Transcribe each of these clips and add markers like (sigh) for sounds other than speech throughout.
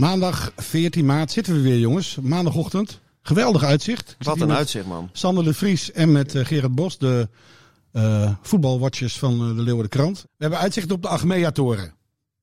Maandag 14 maart zitten we weer, jongens. Maandagochtend. Geweldig uitzicht. Wat een uitzicht, man. Sander de Vries en met eh, Gerard Bos, de eh voetbalwatchers van eh, de Leeuwarden Krant. We hebben uitzicht op de Achmea-toren.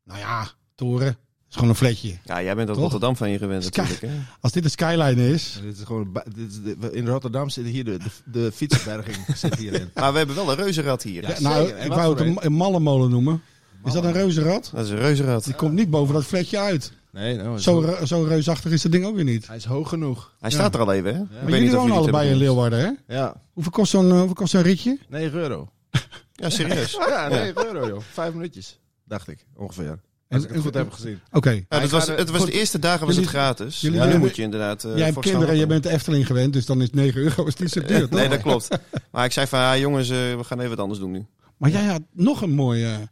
Nou ja, toren. is gewoon een fletje. Ja, jij bent uit Toch? Rotterdam van je gewend Sky- natuurlijk. Hè? Als dit een skyline is. Dit is gewoon, dit is de- in Rotterdam zit hier de, de, de fietsenberging (laughs) zit hierin. Maar we hebben wel een reuzenrad hier. Ja, nou, ik wou het een, een mallenmolen noemen. Is dat een reuzenrad? Dat is een reuzenrad. Die komt niet boven dat fletje uit. Nee, nou, Zo, zo, re- zo reusachtig is dat ding ook weer niet. hij is hoog genoeg. Hij staat er al even, hè? Ik Maar jullie wonen allebei in Leeuwarden, hè? Ja, Hoeveel kost zo'n eh, hoeveel kost zo'n ritje? 9 euro. (laughs) Ja, serieus. (laughs) Ja, 9 euro joh. Vijf minuutjes, dacht ik, ongeveer. Als ik het goed heb gezien. Oké. Ja, het was, het was de eerste dagen was het gratis. jullie ja, nu moet je inderdaad uh, Jij hebt kinderen en je bent de Efteling gewend, dus dan is 9 euro is niet zo duur, (laughs) toch? Nee, dat klopt. Maar ik zei van, ja, jongens, eh, we gaan even wat anders doen nu. Maar jij had nog een mooie,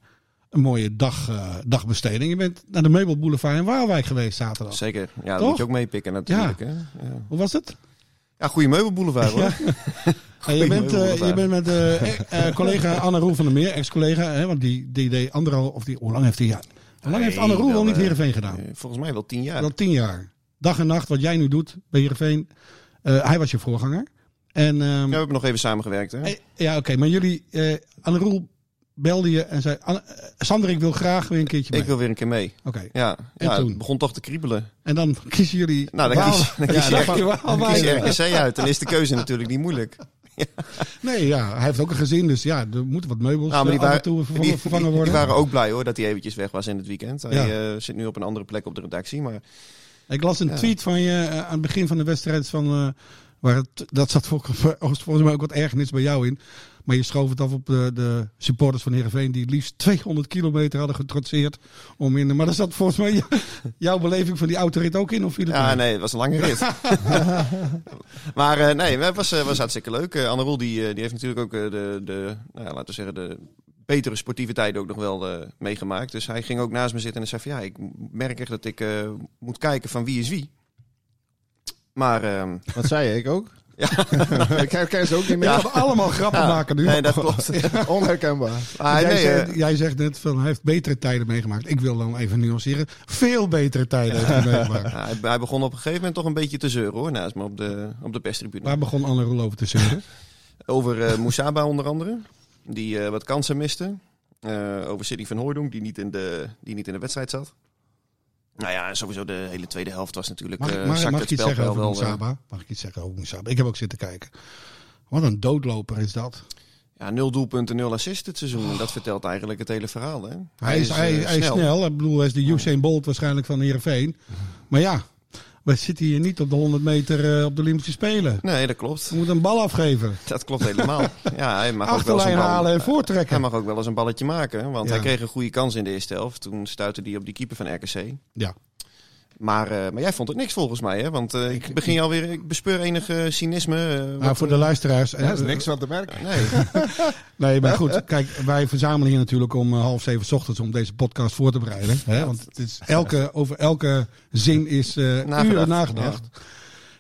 een mooie dag, eh, dagbesteding. Je bent naar de Meubelboulevard in Waalwijk geweest zaterdag. Zeker. Ja, dat moet je ook meepikken natuurlijk. Hè? Ja. Hoe was het? ja, goede meubelboulevard hoor. En (laughs) je, bent, eh, je bent met (laughs) eh, collega Anne Roel van der Meer, ex-collega, hè, want die, die deed anderhalf, of die, hoe lang heeft hij, ja, hoe lang heeft Anne Roel wel wel, niet Heerenveen gedaan? Volgens mij wel tien jaar. Wel tien jaar. Dag en nacht, wat jij nu doet bij Heerenveen. Hij was je voorganger. En, ehm, Ja, we hebben nog even samengewerkt. Hè? ja, oké, maar jullie, Anne Roel belde je en zei, eh, Sander, ik wil graag weer een keertje mee. Ik wil weer een keer mee. Oké, Ja, En ja toen? het begon toch te kriebelen. en dan (laughs) kiezen jullie... Nou, dan kies, dan kies Ja, je, dan kies je RKC uit. Dan is de keuze natuurlijk niet moeilijk. (laughs) Nee, ja, hij heeft ook een gezin, dus ja, er moeten wat meubels Nou, maar die eh, waren, toe die, vervangen, die- vervangen die worden. waren ook blij hoor dat hij eventjes weg was in het weekend. Hij eh, zit nu op een andere plek op de redactie. Maar Ik las een tweet van je aan het begin van de wedstrijd van... eh, waar het, dat zat volgens, volgens mij ook wat ergernis bij jou in. Maar je schoof het af op de, de supporters van Heerenveen... die liefst 200 kilometer hadden getrotseerd. Om in, maar daar zat volgens mij jou- jouw beleving van die autorit ook in? Of ja, mee? nee, het was een lange rit. (laughs) maar eh, nee, het was, eh, was hartstikke leuk. Eh, Anne Roel die, die heeft natuurlijk ook de, de nou ja, laten we zeggen, de betere sportieve tijden ook nog wel eh, meegemaakt. Dus hij ging ook naast me zitten en zei van ja, ik merk echt dat ik eh, moet kijken van wie is wie. Maar ehm, Wat zei je? Ik ook? Ja. (laughs) ik herken ze ook niet We meer. allemaal grappen ja, maken nu. nee, dat klopt. (laughs) Onherkenbaar. Ah, jij, nee, zei- eh, jij zegt net van hij heeft betere tijden meegemaakt. Ik wil dan even nuanceren. Veel betere tijden heeft hij (laughs) meegemaakt. Hij, hij begon op een gegeven moment toch een beetje te zeuren hoor, naast me op de, op de perstribune. Waar begon Anne Roel over te zeuren? Over Moussaba onder andere, die eh, wat kansen miste. Over Sidney van Hooydonk, die niet in de, die niet in de wedstrijd zat. Nou ja, sowieso de hele tweede helft was natuurlijk... Mag, mag, het ik iets zeggen over Moussaba? Mag ik iets zeggen over Moussaba? Ik heb ook zitten kijken. Wat een doodloper is dat. ja, nul doelpunten, nul assists dit seizoen. En dat vertelt eigenlijk het hele verhaal. Hè? Hij, is, hij, eh, hij is snel. Ik bedoel, hij is de Usain Bolt waarschijnlijk van Heerenveen. Maar ja, we zitten hier niet op de 100 meter eh, op de Olympische Spelen. Nee, dat klopt. We moeten een bal afgeven. (laughs) Dat klopt helemaal. Ja, hij mag ook wel eens Achterlijn een bal- halen en Hij voortrekken. mag ook wel eens een balletje maken. Want Ja. hij kreeg een goede kans in de eerste helft. Toen stuitte hij op die keeper van RKC. Ja. Maar, eh, maar jij vond het niks volgens mij, hè? Want eh, ik begin alweer, ik bespeur enige cynisme. eh, Maar wat- voor de luisteraars. Ja, hè, is niks van te merken. Nee, (laughs) Nee, maar goed. Kijk, wij verzamelen hier natuurlijk om half zeven 's ochtends om deze podcast voor te bereiden. Hè? Want het is elke, over elke zin is eh Nagedacht. uren nagedacht.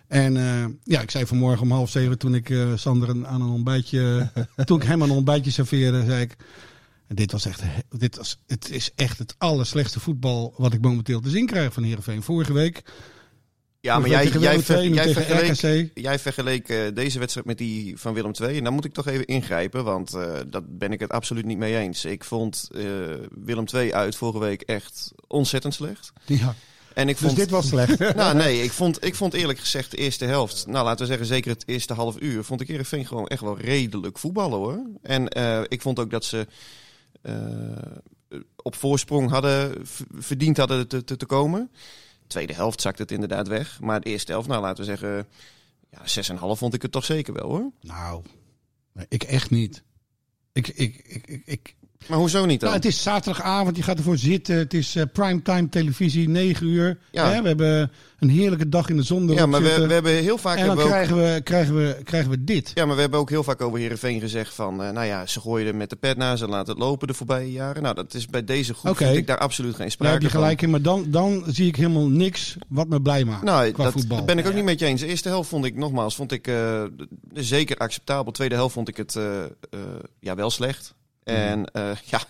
En eh, ja, ik zei vanmorgen om half zeven toen ik eh, Sander een- aan een ontbijtje, toen ik hem een ontbijtje serveerde, zei ik, en dit was echt, dit was, het is echt het allerslechtste voetbal wat ik momenteel te zien krijg van Heerenveen. Vorige week Ja, maar jij, jij, ver- jij vergeleek, jij vergeleek eh, deze wedstrijd met die van Willem II. En dan moet ik toch even ingrijpen, want eh dat ben ik het absoluut niet mee eens. Ik vond eh, Willem II uit vorige week echt ontzettend slecht. Ja. En ik Dus vond, dit was slecht. (laughs) nou nee, ik vond, ik vond eerlijk gezegd de eerste helft, nou laten we zeggen zeker het eerste half uur, vond ik Heerenveen gewoon echt wel redelijk voetballen hoor. En ik vond ook dat ze op voorsprong hadden, verdiend hadden te, komen. Tweede helft zakte het inderdaad weg. Maar de eerste helft, nou laten we zeggen, ja, 6,5 vond ik het toch zeker wel hoor. Nou, ik echt niet. Ik, ik, ik, ik- Maar hoezo niet dan? nou, het is zaterdagavond, je gaat ervoor zitten. Het is eh, primetime televisie, 9 uur. Ja. Hè, we hebben een heerlijke dag in de zon. ja, maar we, we hebben heel vaak en dan ook- krijgen we, krijgen, we, krijgen we dit. Ja, maar we hebben ook heel vaak over Heerenveen gezegd van... eh, nou ja, ze gooien er met de pet na, ze laten het lopen de voorbije jaren. Nou, dat is bij deze groep Oké. vind ik daar absoluut geen Daar sprake heb je van. gelijk in, maar dan, dan zie ik helemaal niks wat me blij maakt Nou, qua dat voetbal. ben ik ook niet met je eens. De eerste helft vond ik, nogmaals, vond ik eh, zeker acceptabel. Tweede helft vond ik het ja, wel slecht. En eh, ja,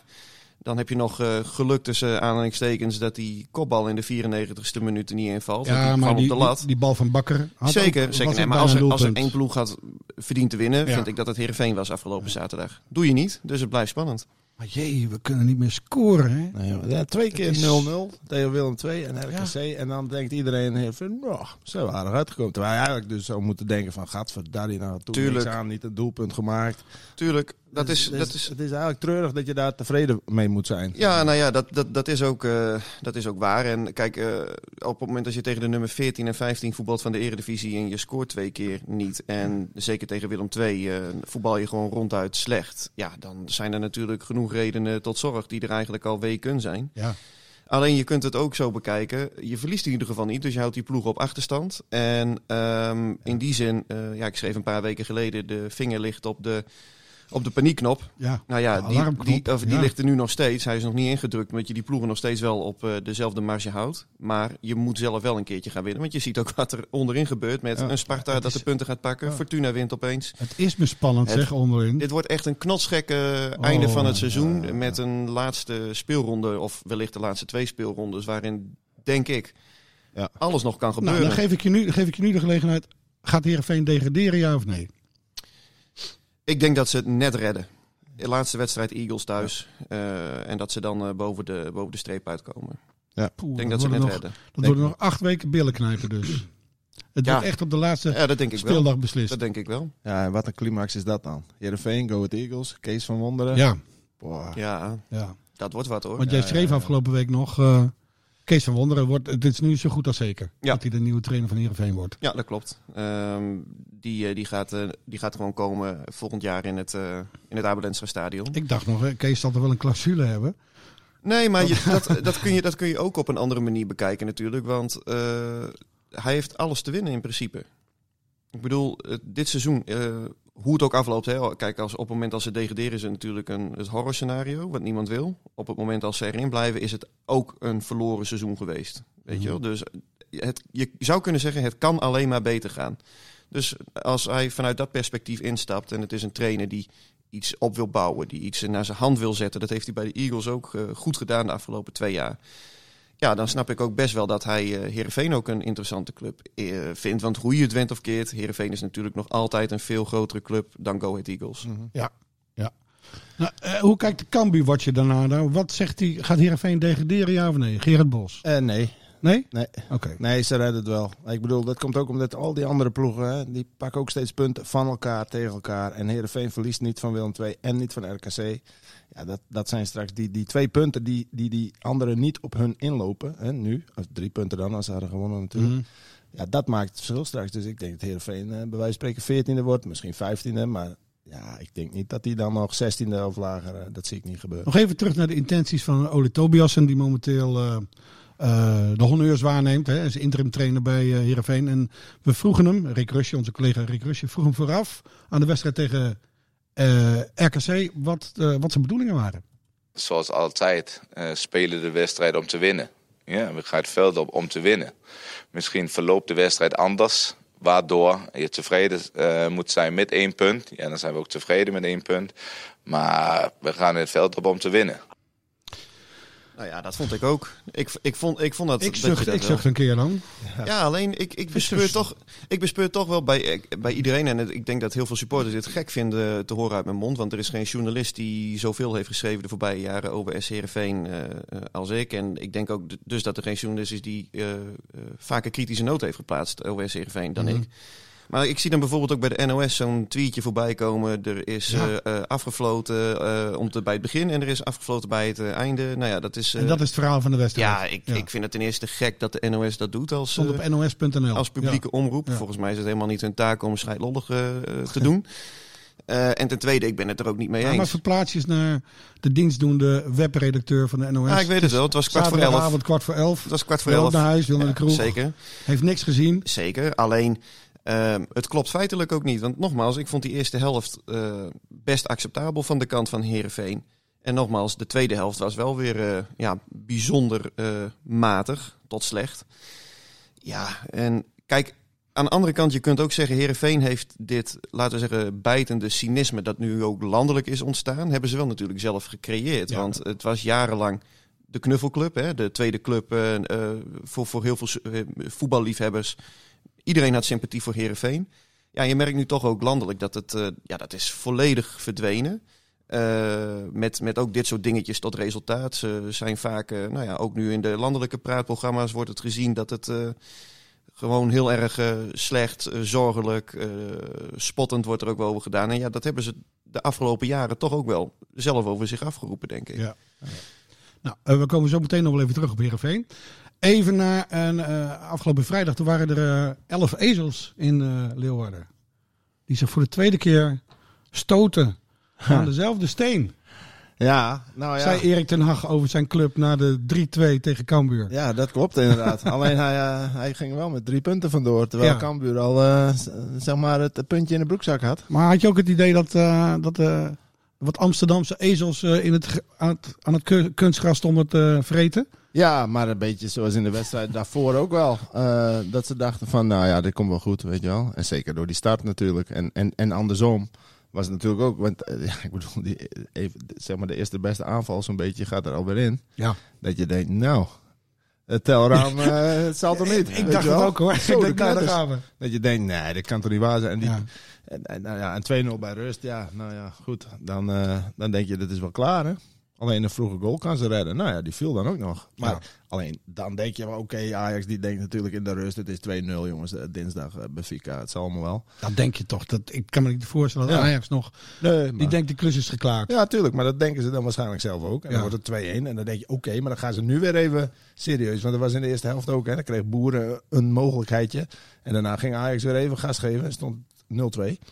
dan heb je nog eh, geluk tussen aanhalingstekens... dat die kopbal in de 94ste minuut er niet invalt. Ja, die maar die, op de lat. die, die bal van Bakker had zeker, ook, zeker. Nee, maar als er, een als er één ploeg had verdiend te winnen... Ja. vind ik dat het Heerenveen was afgelopen zaterdag. Doe je niet, dus het blijft spannend. Maar jee, we kunnen niet meer scoren, hè? Nee, ja, twee keer 0-0 is- tegen Willem II en RKC. En dan denkt iedereen heel van, nou, zo aardig uitgekomen. Terwijl je eigenlijk dus zou moeten denken van, gadverdarrie, nou, toen Tuurlijk. niks aan, niet een doelpunt gemaakt. Tuurlijk, dat Dus is... het Dat is Het is eigenlijk treurig dat je daar tevreden mee moet zijn. Ja, nou ja, dat, dat, dat, is ook, eh, dat is ook waar. En kijk, eh, op het moment dat je tegen de nummer 14 en 15 voetbalt van de Eredivisie en je scoort twee keer niet, en zeker tegen Willem II eh, voetbal je gewoon ronduit slecht, ja, dan zijn er natuurlijk genoeg redenen tot zorg die er eigenlijk al weken zijn. Ja. Alleen je kunt het ook zo bekijken. Je verliest in ieder geval niet, dus je houdt die ploeg op achterstand. En ehm, in die zin, ja, ik schreef een paar weken geleden, de vinger ligt op de, op de paniekknop. Ja, Nou ja, die, die, of, die ja. ligt er nu nog steeds. Hij is nog niet ingedrukt, omdat je die ploegen nog steeds wel op eh, dezelfde marge houdt. Maar je moet zelf wel een keertje gaan winnen. Want je ziet ook wat er onderin gebeurt met Ja, een Sparta dat is- de punten gaat pakken. Fortuna wint opeens. Het is me spannend, Het- zeg, onderin. Dit wordt echt een knotsgekke einde van het seizoen. Met een laatste speelronde, of wellicht de laatste twee speelrondes. Waarin, denk ik, Ja. alles nog kan nou, gebeuren. dan geef ik, je nu, geef ik je nu de gelegenheid. Gaat Heerenveen degraderen, ja of nee? Ik denk dat ze het net redden. De laatste wedstrijd Eagles thuis. Eh, en dat ze dan eh, boven, de, boven de streep uitkomen. Poeh, Ik denk dat ze het net nog, redden. Dat worden nog acht weken billen knijpen dus. (clears throat) Het Ja. wordt echt op de laatste Ja, dat denk ik wel. speeldag beslist. Dat denk ik wel. Ja, en wat een climax is dat dan? Heerenveen, Go Ahead Eagles, Kees van Wonderen. Ja, Boah. Ja, ja. dat wordt wat hoor. Want jij schreef afgelopen week nog... eh, Kees van Wonderen, wordt, het is nu zo goed als zeker. Ja. Dat hij de nieuwe trainer van Heerenveen wordt. Ja, dat klopt. Ehm, die, eh, die, gaat, eh, die gaat gewoon komen volgend jaar in het, eh in het Abelensra stadion. Ik dacht nog, hè, Kees zal toch wel een clausule hebben? Nee, maar je, dat, (laughs) dat, kun je, dat kun je ook op een andere manier bekijken natuurlijk. Want hij heeft alles te winnen in principe. Ik bedoel, dit seizoen, hoe het ook afloopt. Hè, kijk, als, op het moment als ze degraderen is het natuurlijk een, het horrorscenario, wat niemand wil. Op het moment als ze erin blijven is het ook een verloren seizoen geweest. Weet je wel? Dus het, je zou kunnen zeggen, het kan alleen maar beter gaan. Dus als hij vanuit dat perspectief instapt en het is een trainer die iets op wil bouwen, die iets naar zijn hand wil zetten. Dat heeft hij bij de Eagles ook eh, goed gedaan de afgelopen twee jaar. Ja, dan snap ik ook best wel dat hij eh Heerenveen ook een interessante club eh, vindt. Want hoe je het went of keert, Heerenveen is natuurlijk nog altijd een veel grotere club dan Go Ahead Eagles. Ja, ja. Nou, eh, hoe kijkt de Cambuur-watcher daarna? Nou, wat zegt hij? Gaat Heerenveen degraderen, ja of nee? Gerard Bos? Eh, nee, Nee? nee. Oké. Nee, ze redden het wel. Ik bedoel, dat komt ook omdat al die andere ploegen, hè, die pakken ook steeds punten van elkaar tegen elkaar. En Heerenveen verliest niet van Willem II en niet van RKC. Ja, dat, dat zijn straks die, die twee punten die, die die anderen niet op hun inlopen. Hè, nu, of drie punten dan, als ze hadden gewonnen natuurlijk. Mhm. Ja, dat maakt het verschil straks. Dus ik denk dat Heerenveen eh, bij wijze van spreken veertiende wordt, misschien vijftiende. Maar ja, ik denk niet dat hij dan nog zestiende of lager, eh, dat zie ik niet gebeuren. Nog even terug naar de intenties van Ole Tobiasen, die momenteel eh, eh, de honneurs waarneemt. Hè. Hij is interim trainer bij eh Heerenveen. En we vroegen hem, Rick Rusje, onze collega Rick Rusje, vroeg hem vooraf aan de wedstrijd tegen RKC wat, eh, wat zijn bedoelingen waren. zoals altijd, eh, spelen de wedstrijd om te winnen. Ja, we gaan het veld op om te winnen. Misschien verloopt de wedstrijd anders, waardoor je tevreden eh, moet zijn met één punt. Ja, dan zijn we ook tevreden met één punt. Maar we gaan het veld op om te winnen. Nou ja, dat vond ik ook. Ik, ik, vond, ik vond dat... Ik zucht, dat ik zucht een keer dan. Ja, alleen ik, ik, bespeur toch, ik bespeur toch wel bij, bij iedereen. En het- ik denk dat heel veel supporters dit gek vinden te horen uit mijn mond. Want er is geen journalist die zoveel heeft geschreven de voorbije jaren over SC Heerenveen eh, eh, als ik. En ik denk ook dus dat er geen journalist is die eh, eh, vaker kritische noot heeft geplaatst over SC Heerenveen dan Mhm. ik. Maar ik zie dan bijvoorbeeld ook bij de NOS zo'n tweetje voorbij komen. Er is Ja. eh, eh, afgefloten eh, om te, bij het begin en er is afgefloten bij het einde. Nou ja, dat is... En dat is het verhaal van de wedstrijd. ja, ik, ik vind het ten eerste gek dat de NOS dat doet als, Stond op nos.nl. als publieke omroep. Ja. Volgens mij is het helemaal niet hun taak om scheidlollig te doen. En ten tweede, ik ben het er ook niet mee Ja, maar eens. verplaats je eens naar de dienstdoende webredacteur van de NOS. Ja, ik weet het wel. Het was kwart voor elf. Zaterdagavond kwart voor elf. Het was kwart voor elf. naar huis, wil naar de Ja, kroeg. Zeker, Heeft niks gezien. zeker. Alleen, ehm, het klopt feitelijk ook niet. Want nogmaals, ik vond die eerste helft eh, best acceptabel van de kant van Herenveen. En nogmaals, de tweede helft was wel weer eh, ja, bijzonder eh, matig tot slecht. Ja, en kijk, aan de andere kant, je kunt ook zeggen, Herenveen heeft dit, laten we zeggen, bijtende cynisme dat nu ook landelijk is ontstaan, hebben ze wel natuurlijk zelf gecreëerd. Ja. Want het was jarenlang de knuffelclub, hè, de tweede club voor, voor heel veel voetballiefhebbers. Iedereen had sympathie voor Herenveen. Ja, je merkt nu toch ook landelijk dat het, eh, ja, dat is volledig verdwenen. Eh, met, met ook dit soort dingetjes tot resultaat. Ze zijn vaak, eh, nou ja, ook nu in de landelijke praatprogramma's wordt het gezien dat het gewoon heel erg slecht, zorgelijk, spottend wordt er ook wel over gedaan. En ja, dat hebben ze de afgelopen jaren toch ook wel zelf over zich afgeroepen, denk ik. Ja. Nou, we komen zo meteen nog wel even terug op Heerenveen. Even naar een, eh, afgelopen vrijdag. Toen waren er eh, elf ezels in eh, Leeuwarden. Die zich voor de tweede keer stoten (laughs) aan dezelfde steen. Ja, nou ja. Zei Erik ten Hag over zijn club na de 3-2 tegen Cambuur. Ja, dat klopt inderdaad. (laughs) Alleen hij, eh, hij ging wel met drie punten vandoor. Terwijl Ja. Cambuur al zeg maar het puntje in de broekzak had. Maar had je ook het idee dat, dat wat Amsterdamse ezels eh, in het, aan het, aan het ku- kunstgras stonden te vreten? Ja, maar een beetje zoals in de wedstrijd daarvoor ook wel. Eh, dat ze dachten van, nou ja, dit komt wel goed, weet je wel. En zeker door die start natuurlijk. En, en, en andersom was het natuurlijk ook... Want eh, (laughs) ja, ik bedoel, die, even, zeg maar de eerste beste aanval zo'n beetje gaat er alweer in. Ja. Dat je denkt, nou, het telraam, eh, het zal (laughs) toch niet. (laughs) Ik dacht het ook hoor. Zo, ik de denk, nou, daar gaan we. Dat je denkt, nee, dat kan toch niet waar zijn. En, die, Ja. en, en, nou ja, en 2-0 bij rust, ja, nou ja, goed. Dan, eh, dan denk je, dit is wel klaar, hè. Alleen een vroege goal kan ze redden. Nou ja, die viel dan ook nog. Maar Ja. alleen, dan denk je oké, Ajax die denkt natuurlijk in de rust. Het is 2-0, jongens, eh, dinsdag eh, Benfica. Het zal allemaal wel. Dan denk je toch. Dat, ik kan me niet voorstellen dat Ja. Ajax nog... Nee, Die denkt de klus is geklaard. Ja, tuurlijk, maar dat denken ze dan waarschijnlijk zelf ook. En Ja. dan wordt het 2-1 en dan denk je, oké, maar dan gaan ze nu weer even serieus. Want dat was in de eerste helft ook, hè. Dan kreeg Boeren een mogelijkheidje. En daarna ging Ajax weer even gas geven en stond 0-2.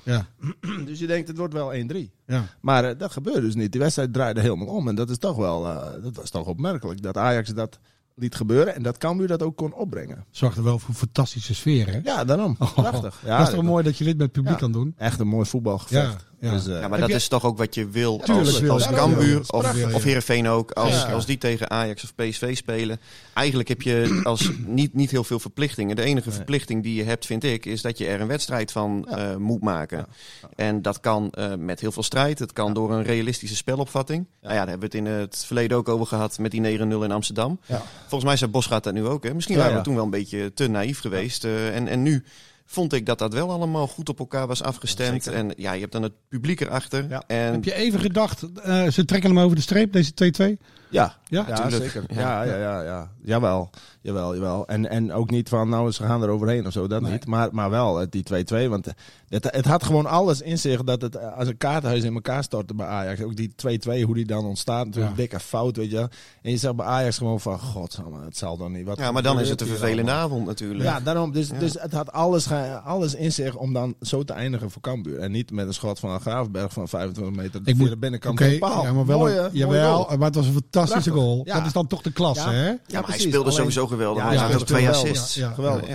Ja. (clears throat) Dus je denkt, het wordt wel 1-3. ja. Maar eh, dat gebeurde dus niet. Die wedstrijd draaide helemaal om. En dat is toch wel, eh, dat was toch opmerkelijk. Dat Ajax dat liet gebeuren en dat Cambuur dat ook kon opbrengen. Zorgt er wel voor een fantastische sfeer, hè? Ja, daarom. Prachtig. Ja, dat is toch mooi dat je dit met het publiek Ja. kan doen? Echt een mooi voetbalgevecht. Ja, ja. Dus, eh, Ja, maar dat je- is toch ook wat je wil Tuurlijk als, als. Cambuur of, of Heerenveen ook. Als, Ja. als die tegen Ajax of PSV spelen. Eigenlijk heb je als (clears throat) niet, niet heel veel verplichtingen. De enige Nee. verplichting die je hebt, vind ik, is dat je er een wedstrijd van Ja. eh, moet maken. Ja. En dat kan eh, met heel veel strijd. Het kan door een realistische spelopvatting. Nou ja, daar hebben we het in het verleden ook over gehad met die 9-0 in Amsterdam. Ja. Volgens mij zei Bosgaat dat nu ook. Hè? Misschien Ja, waren ja. we toen wel een beetje te naïef geweest. Eh, en, en nu vond ik dat dat wel allemaal goed op elkaar was afgestemd. Zeker. En ja, je hebt dan het publiek erachter. Ja. En Heb je even gedacht, eh, ze trekken hem over de streep, deze 2-2? Ja, Ja? zeker. Ja. Ja, ja, ja, ja. Jawel, jawel, jawel. En, en ook niet van, nou, ze gaan er overheen of zo, dat Nee. niet. Maar, maar wel, eh, die 2-2. Want eh, het, het had gewoon alles in zich dat het eh, als een kaartenhuis in elkaar stortte bij Ajax. Ook die 2-2, hoe die dan ontstaat. Natuurlijk Ja. dikke fout, weet je. En je zegt bij Ajax gewoon van, god, het zal dan niet. Wat Ja, maar dan is het een vervelende allemaal? avond natuurlijk. Ja, daarom. Dus, Ja. dus het had alles, alles in zich om dan zo te eindigen voor Cambuur. En niet met een schot van een Graafberg van 25 meter Ik via moet- de binnenkant Oké, van de paal. ja, maar wel, Mooie, een- jawel, maar het was een fantastische Prachtig. goal. Ja. Dat is dan toch de klasse, Ja. hè? Ja, maar hij speelde Alleen- sowieso geweldig. Ja, hij had twee assists. Ja, ja. Geweldig.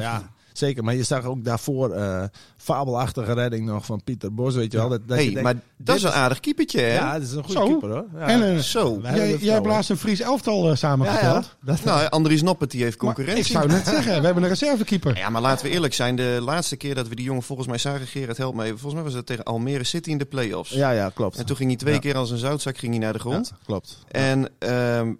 Zeker, maar je zag ook daarvoor eh fabelachtige redding nog van Pieter Bos, weet je wel. Dat, dat hey, je denkt, maar dat is een aardig keepertje, hè? Ja, dat is een goede Zo. keeper hoor. Ja. En een- Zo. Jij, blaast een Fries elftal eh, ja, samengesteld. ja. Dat, Nou, Andries Noppert die heeft Maar concurrentie. ik zou net (laughs) zeggen, we hebben een reservekeeper. Ja, maar laten we eerlijk zijn. De laatste keer dat we die jongen volgens mij zagen, Gerard helpt me even. Volgens mij was het tegen Almere City in de play-offs. ja, ja, klopt. En toen ging hij twee Ja. keer als een zoutzak ging hij naar de grond. Ja, klopt. En ehm,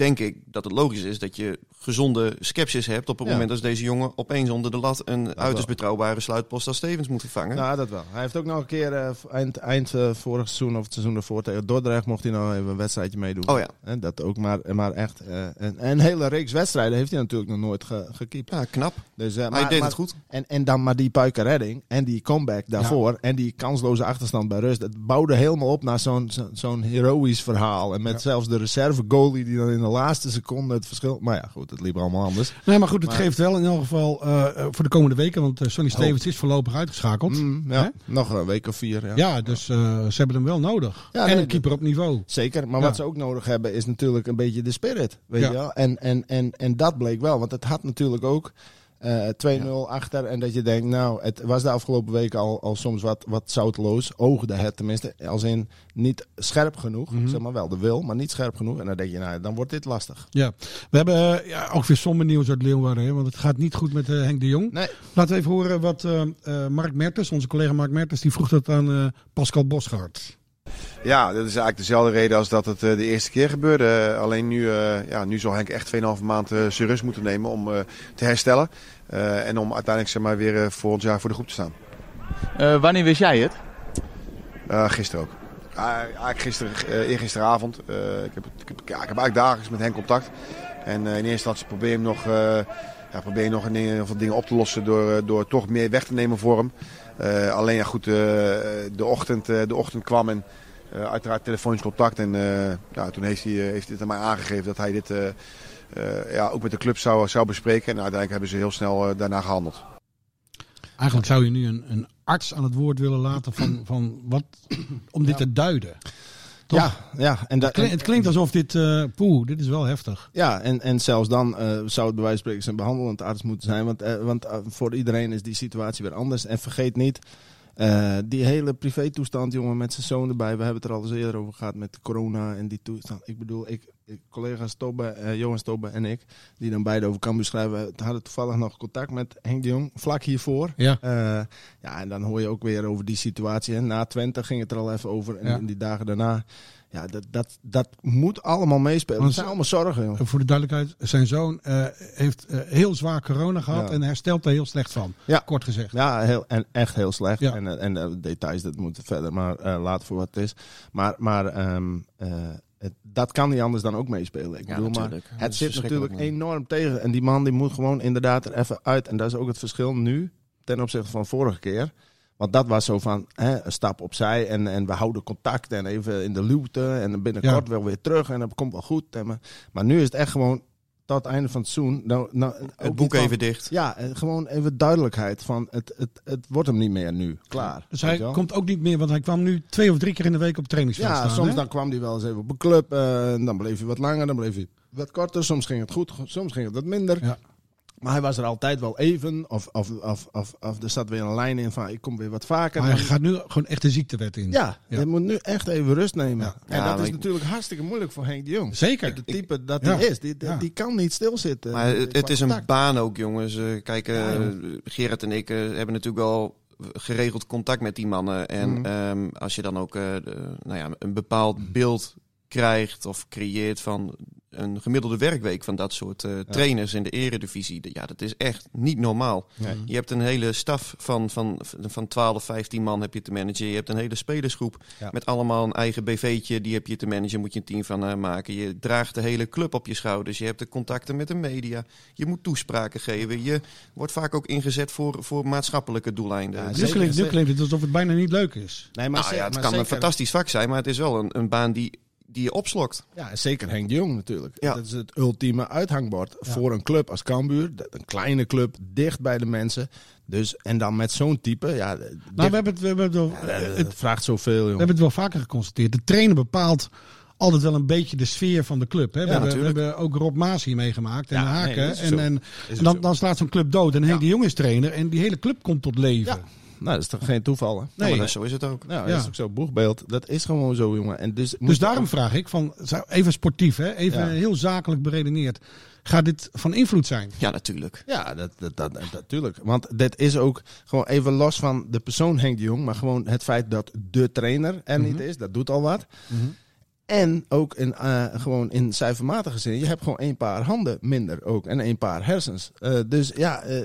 denk ik dat het logisch is dat je gezonde sceptisch hebt op het Ja. moment als deze jongen opeens onder de lat een uiterst wel. betrouwbare sluitpost als Stevens moet vervangen. Nou, dat wel. Hij heeft ook nog een keer eh, eind, eind eh, vorig seizoen of het seizoen ervoor tegen Dordrecht mocht hij nog even een wedstrijdje meedoen. Oh ja. Dat ook, maar, maar echt. eh, een, een hele reeks wedstrijden heeft hij natuurlijk nog nooit ge, gekiept. Ja, knap. Dus, eh, Hij maar, deed maar- het goed. En, en dan maar die puike redding en die comeback daarvoor en die kansloze achterstand bij rust. Het bouwde helemaal op naar zo'n zo- zo'n heroïsch verhaal. En met zelfs de reserve goalie die dan in de laatste seconde het verschil. Maar ja, goed, het liep allemaal anders. Nee, maar goed, het Maar- geeft wel in elk geval eh, eh, voor de komende weken, want eh, Sonny Stevens is voorlopig uitgeschakeld. Mm, Hè? ja, nog een week of vier. Ja. Ja, dus ze hebben hem wel nodig. Ja, en nee, een keeper op niveau. Zeker, maar Ja. wat ze ook nodig hebben is natuurlijk een beetje de spirit. Weet je wel? En, en, en, en dat bleek wel, want het had natuurlijk ook 2-0 achter. En dat je denkt, nou, het was de afgelopen weken al, al soms wat, wat zoutloos. Oogde het tenminste, als in niet scherp genoeg. Mhm. Zeg maar wel de wil, maar niet scherp genoeg. En dan denk je, nou, dan wordt dit lastig. Ja, we hebben eh, ja, ook weer somber nieuws uit Leeuwarden, hè, want het gaat niet goed met eh, Henk de Jong. Nee. Laten we even horen wat eh, eh, Mark Mertens, onze collega Mark Mertens, die vroeg dat aan eh, Pascal Bosgaard. Ja, dat is eigenlijk dezelfde reden als dat het eh, de eerste keer gebeurde. Eh, alleen nu, eh, ja, nu zal Henk echt 2,5 maand zijn rust moeten nemen om te herstellen. En om uiteindelijk zeg maar, weer volgend jaar voor de groep te staan. Wanneer wist jij het? Gisteren ook. Ah, eigenlijk gisteren, eergisteravond. Ik, heb, ik, heb, ja, ik heb eigenlijk dagelijks met Henk contact. En in eerste instantie probeer je hem nog, ja, probeer je nog een, heel veel dingen op te lossen door, eh, door toch meer weg te nemen voor hem. Eh, alleen ja, goed, eh, de, ochtend, de ochtend kwam en uiteraard telefonisch contact. En ja, toen heeft hij, heeft het aan mij aangegeven dat hij dit ja, ook met de club zou, zou bespreken. En uiteindelijk hebben ze heel snel daarna gehandeld. Eigenlijk zou je nu een, een arts aan het woord willen laten van, van wat, om dit te duiden. Toch? Ja, ja. En, da- Het klinkt, het klinkt alsof dit, eh poeh, dit is wel heftig. Ja, en, en zelfs dan eh, zou het bij wijze van spreken zijn behandelend arts moeten zijn. Want, eh, want voor iedereen is die situatie weer anders. En vergeet niet, die hele privé-toestand, jongen, met zijn zoon erbij. We hebben het er al eens eerder over gehad met corona en die toestand. Ik bedoel, ik collega's Tobbe, eh, Johan Tobbe en ik, die dan beide over Cambuur schrijven, we hadden toevallig nog contact met Henk de Jong, vlak hiervoor. Ja. Eh, ja, en dan hoor je ook weer over die situatie. Na Twente ging het er al even over. En Ja. in die dagen daarna. Ja, dat, dat, dat moet allemaal meespelen. Het zijn allemaal zorgen, jongen. Voor de duidelijkheid, zijn zoon eh, heeft heel zwaar corona gehad Ja. en herstelt er heel slecht van. Ja. Kort gezegd. Ja, heel, en echt heel slecht. Ja. En, en eh, details, dat moet verder maar laten voor wat het is. Maar, maar ehm, eh, het- dat kan niet anders dan ook meespelen. Ik Ja, bedoel, maar natuurlijk. Het zit natuurlijk man. enorm tegen. En die man die moet gewoon inderdaad er even uit. En dat is ook het verschil nu ten opzichte van vorige keer. Want dat was zo van hè, een stap opzij en, en we houden contact en even in de luwte en binnenkort wel weer terug en dat komt wel goed. En, maar, maar nu is het echt gewoon tot het einde van het seizoen. Nou, nou, Het boek van- even dicht. ja, eh, gewoon even duidelijkheid van het, het, het wordt hem niet meer nu. Klaar. Dus hij komt ook niet meer, want hij kwam nu twee of drie keer in de week op trainingsveld Ja, staan. soms hè? dan kwam hij wel eens even op een club. eh, en dan bleef hij wat langer, dan bleef hij wat korter. Soms ging het goed, soms ging het wat minder. Ja. Maar hij was er altijd wel even. Of, of, of, of, of er zat weer een lijn in van ik kom weer wat vaker. Maar hij gaat nu gewoon echt de ziektewet in. ja, Ja. hij moet nu echt even rust nemen. Ja. En Ja, dat is ik- natuurlijk hartstikke moeilijk voor Henk de Jong. Zeker. De type dat Ja. hij is, die, die, Ja. die kan niet stilzitten. Maar het, is een baan ook, jongens. Eh, kijk, eh, Ja, joh. Gerard en ik eh, hebben natuurlijk al geregeld contact met die mannen. En Mhm. ehm, als je dan ook eh, de- nou ja, een bepaald beeld krijgt of creëert van een gemiddelde werkweek van dat soort eh, trainers in de eredivisie. Ja, dat is echt niet normaal. Nee. Je hebt een hele staf van, van, van 12, 15 man heb je te managen. Je hebt een hele spelersgroep Ja. met allemaal een eigen BV'tje. Die heb je te managen, moet je een team van eh, maken. Je draagt de hele club op je schouders. Je hebt de contacten met de media. Je moet toespraken geven. Je wordt vaak ook ingezet voor, voor maatschappelijke doeleinden. Ja, Dus- Nu zeker, klinkt, nu zeker. klinkt het alsof het bijna niet leuk is. Nee, maar nou ja, het maar kan een fantastisch vak zijn, maar het is wel een, een baan die, die je opslokt. Ja, zeker Henk de Jong natuurlijk. Ja. Dat is het ultieme uithangbord voor een club als Cambuur. Een kleine club, dicht bij de mensen. Dus, en dan met zo'n type, ja, Nou, we hebben het, we hebben het, wel, ja, dat- het- vraagt zoveel, we joh. hebben het wel vaker geconstateerd. De trainer bepaalt altijd wel een beetje de sfeer van de club. Hè? We, Ja, hebben, we hebben ook Rob Maas hier meegemaakt en Ja, Haken. en en, en dan, dan slaat zo'n club dood. En Henk Ja. de Jong is trainer en die hele club komt tot leven. Nou, dat is toch geen toeval, hè? Nee, maar zo is het ook. Nou, Ja. dat is ook zo. Boegbeeld, dat is gewoon zo, jongen. En dus, Dus daarom vraag ik, van, zou- even sportief, hè? even Ja. heel zakelijk beredeneerd. Gaat dit van invloed zijn? Ja, natuurlijk. Ja, dat, dat, dat, dat- natuurlijk. Want dit is ook gewoon even los van de persoon Henk de Jong. Maar gewoon het feit dat de trainer er niet is, dat doet al wat. En ook in, eh, gewoon in cijfermatige zin. Je hebt gewoon één paar handen minder ook. En één paar hersens. Eh, dus ja, eh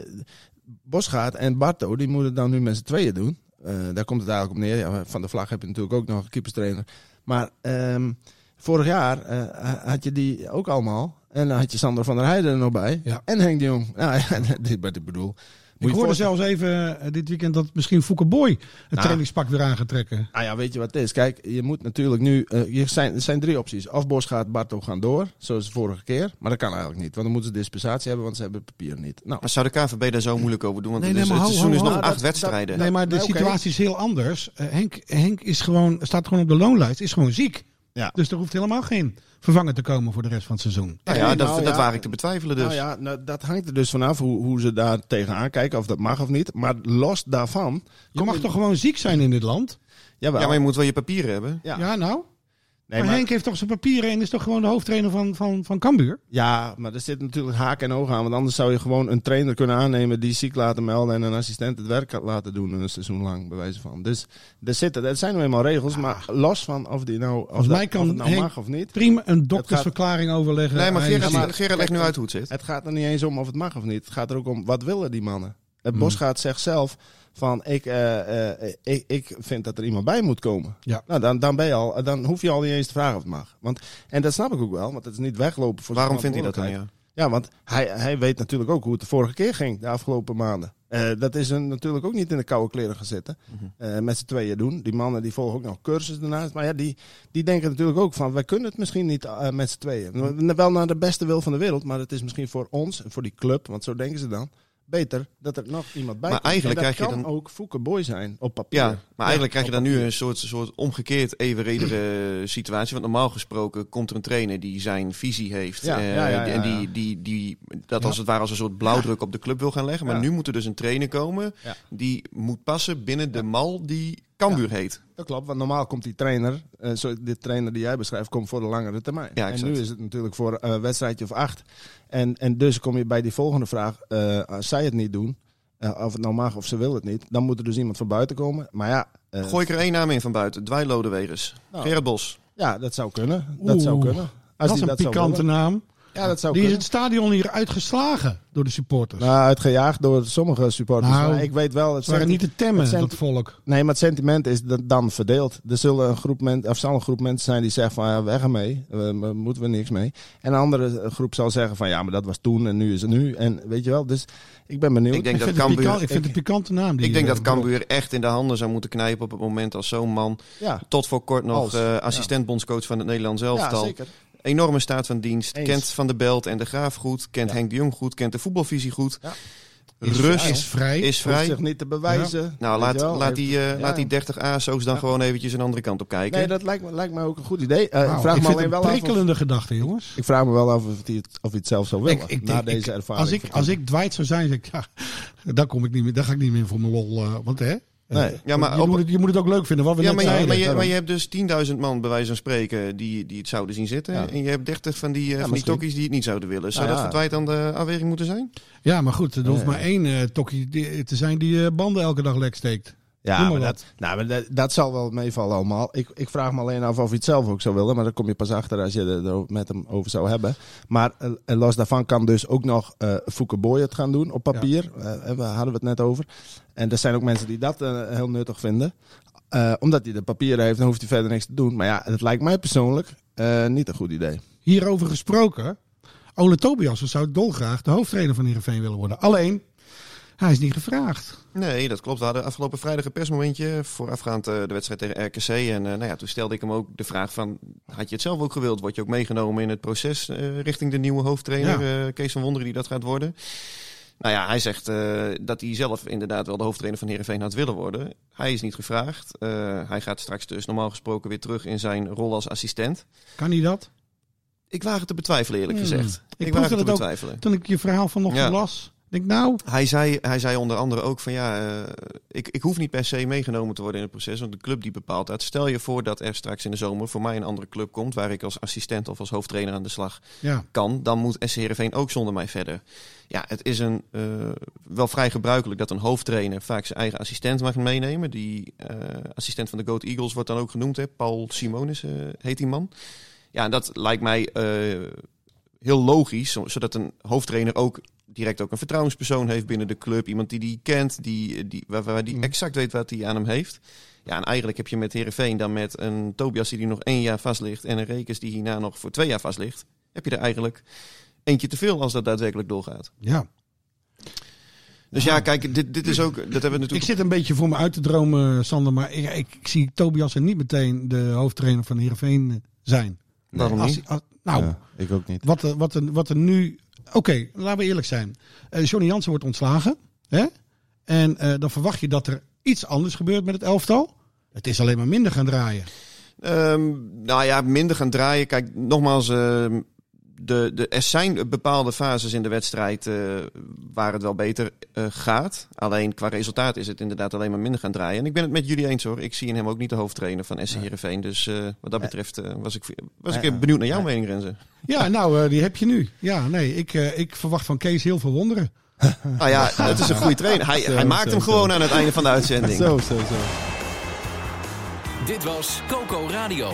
Bosgaard en Barto, die moeten dan nu met z'n tweeën doen. Eh, daar komt het eigenlijk op neer. Ja, van de vlag heb je natuurlijk ook nog een keeperstrainer. Maar ehm, vorig jaar eh, had je die ook allemaal. En dan had je Sander van der Heijden er nog bij. Ja. En Henk de Jong. Nou (laughs) ja, dit wat ik bedoel. Moet Ik hoorde zelfs even eh, dit weekend dat misschien Fouke Boy het Nou. trainingspak weer aan gaat trekken. Nou ja, weet je wat het is? Kijk, je moet natuurlijk nu... eh, je zijn, er zijn drie opties. Of Bos gaat Barto gaan door, zoals de vorige keer. Maar dat kan eigenlijk niet. Want dan moeten ze dispensatie hebben, want ze hebben het papier niet. Nou, Maar zou de KVB daar zo moeilijk over doen? Want Nee, het, nee, seizoen is nog acht Dat- dat- wedstrijden. Nee, maar de nee, situatie is heel anders. Eh, Henk, Henk is gewoon, staat gewoon op de loonlijst, is gewoon ziek. Ja. Dus er hoeft helemaal geen vervanger te komen voor de rest van het seizoen. nou ja, dat, Nou dat ja. waar ik te betwijfelen dus. Nou ja, nou, dat hangt er dus vanaf hoe, hoe ze daar tegenaan kijken, of dat mag of niet. Maar los daarvan... Je mag toch gewoon ziek zijn in dit land? Jawel. ja, maar je moet wel je papieren hebben. Ja. Ja, nou. Nee, maar, maar- Henk heeft toch zijn papieren en is toch gewoon de hoofdtrainer van, van, van Cambuur? Ja, maar er zit natuurlijk haak en oog aan. Want anders zou je gewoon een trainer kunnen aannemen die ziek laten melden en een assistent het werk laten doen een seizoen lang, bij wijze van. Dus er, zitten, er zijn nou eenmaal regels, maar los van of die nou, of Volgens dat, kan of het nou Henk mag of niet. Prima een doktersverklaring overleggen. Nee, maar Gerard, is- maar- Gerard legt nu uit hoe het zit. Het gaat er niet eens om of het mag of niet. Het gaat er ook om wat willen die mannen. Het Hmm. Bosgaard zegt zelf van ik, eh, eh, ik, ik vind dat er iemand bij moet komen. Ja. Nou, dan, dan, ben je al, dan hoef je al niet eens te vragen of het mag. Want, en dat snap ik ook wel, want het is niet weglopen voor Waarom vindt hij dat dan? Ja? Ja, want hij, hij weet natuurlijk ook hoe het de vorige keer ging, de afgelopen maanden. Eh, dat is hem natuurlijk ook niet in de koude kleren gaan zitten. eh, met z'n tweeën doen. Die mannen die volgen ook nog cursus daarnaast. Maar ja, die, die denken natuurlijk ook van, wij kunnen het misschien niet met z'n tweeën. Wel naar de beste wil van de wereld, maar het is misschien voor ons en voor die club, want zo denken ze dan, beter dat er nog iemand bij Maar komt. eigenlijk En dat krijg je kan dan- ook Fouke Boy zijn op papier. Ja, maar eigenlijk krijg je dan nu een soort, soort omgekeerd evenredige (clears throat) situatie. Want normaal gesproken komt er een trainer die zijn visie heeft. Ja, eh, ja, en die, die, die dat als het ware als een soort blauwdruk op de club wil gaan leggen. Maar nu moet er dus een trainer komen die moet passen binnen de mal die Cambuur heet. Dat klopt, want normaal komt die trainer, eh zo, dit trainer die jij beschrijft, komt voor de langere termijn. Ja, en nu is het natuurlijk voor een wedstrijdje of acht. En, en dus kom je bij die volgende vraag, eh, als zij het niet doen, eh, of het nou mag of ze wil het niet, dan moet er dus iemand van buiten komen. Maar ja, eh, Gooi ik er één naam in van buiten. Dwij Lodewegers. Nou. Gerard Bos. ja, dat zou kunnen. Dat zou kunnen. Als dat is een dat pikante naam. Ja, dat zou Die is het stadion hier uitgeslagen door de supporters. Nou, uitgejaagd door sommige supporters. Nou, maar ik weet wel, het het waren niet te temmen, dat volk. Nee, maar het sentiment is da- dan verdeeld. Er zullen een groep mensen, of zal een groep mensen zijn die zeggen van ja, weg ermee, we, we moeten we niks mee. En een andere groep zal zeggen van ja, maar dat was toen en nu is het nu. En weet je wel, dus ik ben benieuwd. Ik denk Ik dat vind, Cambuur... ik vind het een pikante naam. Die Ik denk eh, dat Cambuur echt in de handen zou moeten knijpen op het moment als zo'n man ja, tot voor kort nog Als, eh assistent-bondscoach van het Nederlands ja, elftal. zeker. Enorme staat van dienst. Eens. Kent Van de Belt en de Graaf goed. Kent Ja. Henk de Jong goed. Kent de voetbalvisie goed. Ja. is, Rust is vrij. is Hoeft vrij. zich niet te bewijzen. Nou, laat, wel. laat, Heeft- die, eh, ja. laat die 30 ASO's dan Ja. gewoon eventjes een andere kant op kijken. Nee, dat lijkt me, lijkt me ook een goed idee. Eh, ik vraag ik me vind alleen wel een af of, prikkelende gedachte, jongens. ik vraag me wel af of hij het, of hij het zelf zou willen. Ik- ik na denk- deze ervaring. Als ik, als ik Dwight zou zijn, zeg ik, ja, (laughs) daar, kom ik niet meer, daar ga ik niet meer voor mijn lol. eh, want hè, Nee. Ja, maar je, op- moet het, je moet het ook leuk vinden, wat we ja, maar zeiden. maar, je, maar je hebt dus 10.000 man, bij wijze van spreken, die, die het zouden zien zitten. Ja. En je hebt 30 van die, eh, van die tokkies die het niet zouden willen. Zou Nou dat ja. voor Dwight dan de afweging moeten zijn? Ja, maar goed, er hoeft Ja. maar één eh tokkie te zijn die eh, banden elke dag lek steekt. Ja, maar dat, nou, maar dat, dat zal wel meevallen allemaal. Ik, ik vraag me alleen af of hij het zelf ook zou willen. Maar daar kom je pas achter als je er met hem over zou hebben. Maar eh, en los daarvan kan dus ook nog eh Fouke Boy het gaan doen op papier. Eh, daar hadden we het net over. En er zijn ook mensen die dat eh, heel nuttig vinden. Eh, omdat hij de papieren heeft, dan hoeft hij verder niks te doen. Maar ja, het lijkt mij persoonlijk eh, niet een goed idee. Hierover gesproken, Ole Tobias zou dolgraag de hoofdtrainer van Heerenveen willen worden. Alleen, hij is niet gevraagd. Nee, dat klopt. We hadden afgelopen vrijdag een persmomentje voorafgaand eh, de wedstrijd tegen RKC. En eh, nou ja, toen stelde ik hem ook de vraag van, had je het zelf ook gewild? Word je ook meegenomen in het proces eh, richting de nieuwe hoofdtrainer, Kees van Wonderen, die dat gaat worden? Nou ja, hij zegt dat hij zelf inderdaad wel de hoofdtrainer van Heerenveen had willen worden. Hij is niet gevraagd. Hij gaat straks dus normaal gesproken weer terug in zijn rol als assistent. Kan hij dat? Ik waag het te betwijfelen, eerlijk Hmm. gezegd. Ik Ik, waag het te ook. betwijfelen. Toen ik je verhaal vanochtend Ja. las, denk nou, Hij zei, hij zei onder andere ook van ja, eh, ik, ik hoef niet per se meegenomen te worden in het proces, want de club die bepaalt dat. Stel je voor dat er straks in de zomer voor mij een andere club komt, waar ik als assistent of als hoofdtrainer aan de slag ja. kan, dan moet SC Heerenveen ook zonder mij verder. Ja, het is een, eh, wel vrij gebruikelijk dat een hoofdtrainer vaak zijn eigen assistent mag meenemen. Die eh, assistent van de Goat Eagles wordt dan ook genoemd, hè? Paul Simonis heet die man. Ja, en dat lijkt mij heel logisch, zo- zodat een hoofdtrainer ook direct ook een vertrouwenspersoon heeft binnen de club. Iemand die die kent, die, die, waar, waar die exact weet wat hij aan hem heeft. Ja, en eigenlijk heb je met Herenveen dan met een Tobias die nog één jaar vast ligt en een Rekers die hierna nog voor twee jaar vast ligt, heb je er eigenlijk eentje te veel als dat daadwerkelijk doorgaat. ja. Dus ja, kijk, dit, dit is ook, dat hebben we Ik natuurlijk. zit een beetje voor me uit te dromen, Sander. Maar ik, ik, ik zie Tobias er niet meteen de hoofdtrainer van Heerenveen zijn. Waarom niet? als- nou, Ja, ik ook niet. wat, er, wat, er, wat er nu... Oké, laten we eerlijk zijn. Eh Johnny Jansen wordt ontslagen. Hè? En eh, dan verwacht je dat er iets anders gebeurt met het elftal. Het is alleen maar minder gaan draaien. Ehm, nou ja, minder gaan draaien. Kijk, nogmaals, ehm, de, de, er zijn bepaalde fases in de wedstrijd eh, waar het wel beter eh, gaat. Alleen qua resultaat is het inderdaad alleen maar minder gaan draaien. En ik ben het met jullie eens hoor. Ik zie in hem ook niet de hoofdtrainer van SC Heerenveen. Dus eh, wat dat betreft eh, was ik, was ik benieuwd naar jouw mening, Renze. Ja, nou, eh, die heb je nu. Ja, nee, ik, eh, ik verwacht van Kees heel veel wonderen. Nou (laughs) ja, het is een goede trainer. Hij, hij maakt hem gewoon aan het einde van de uitzending. Zo, zo, zo. Dit was Coco Radio.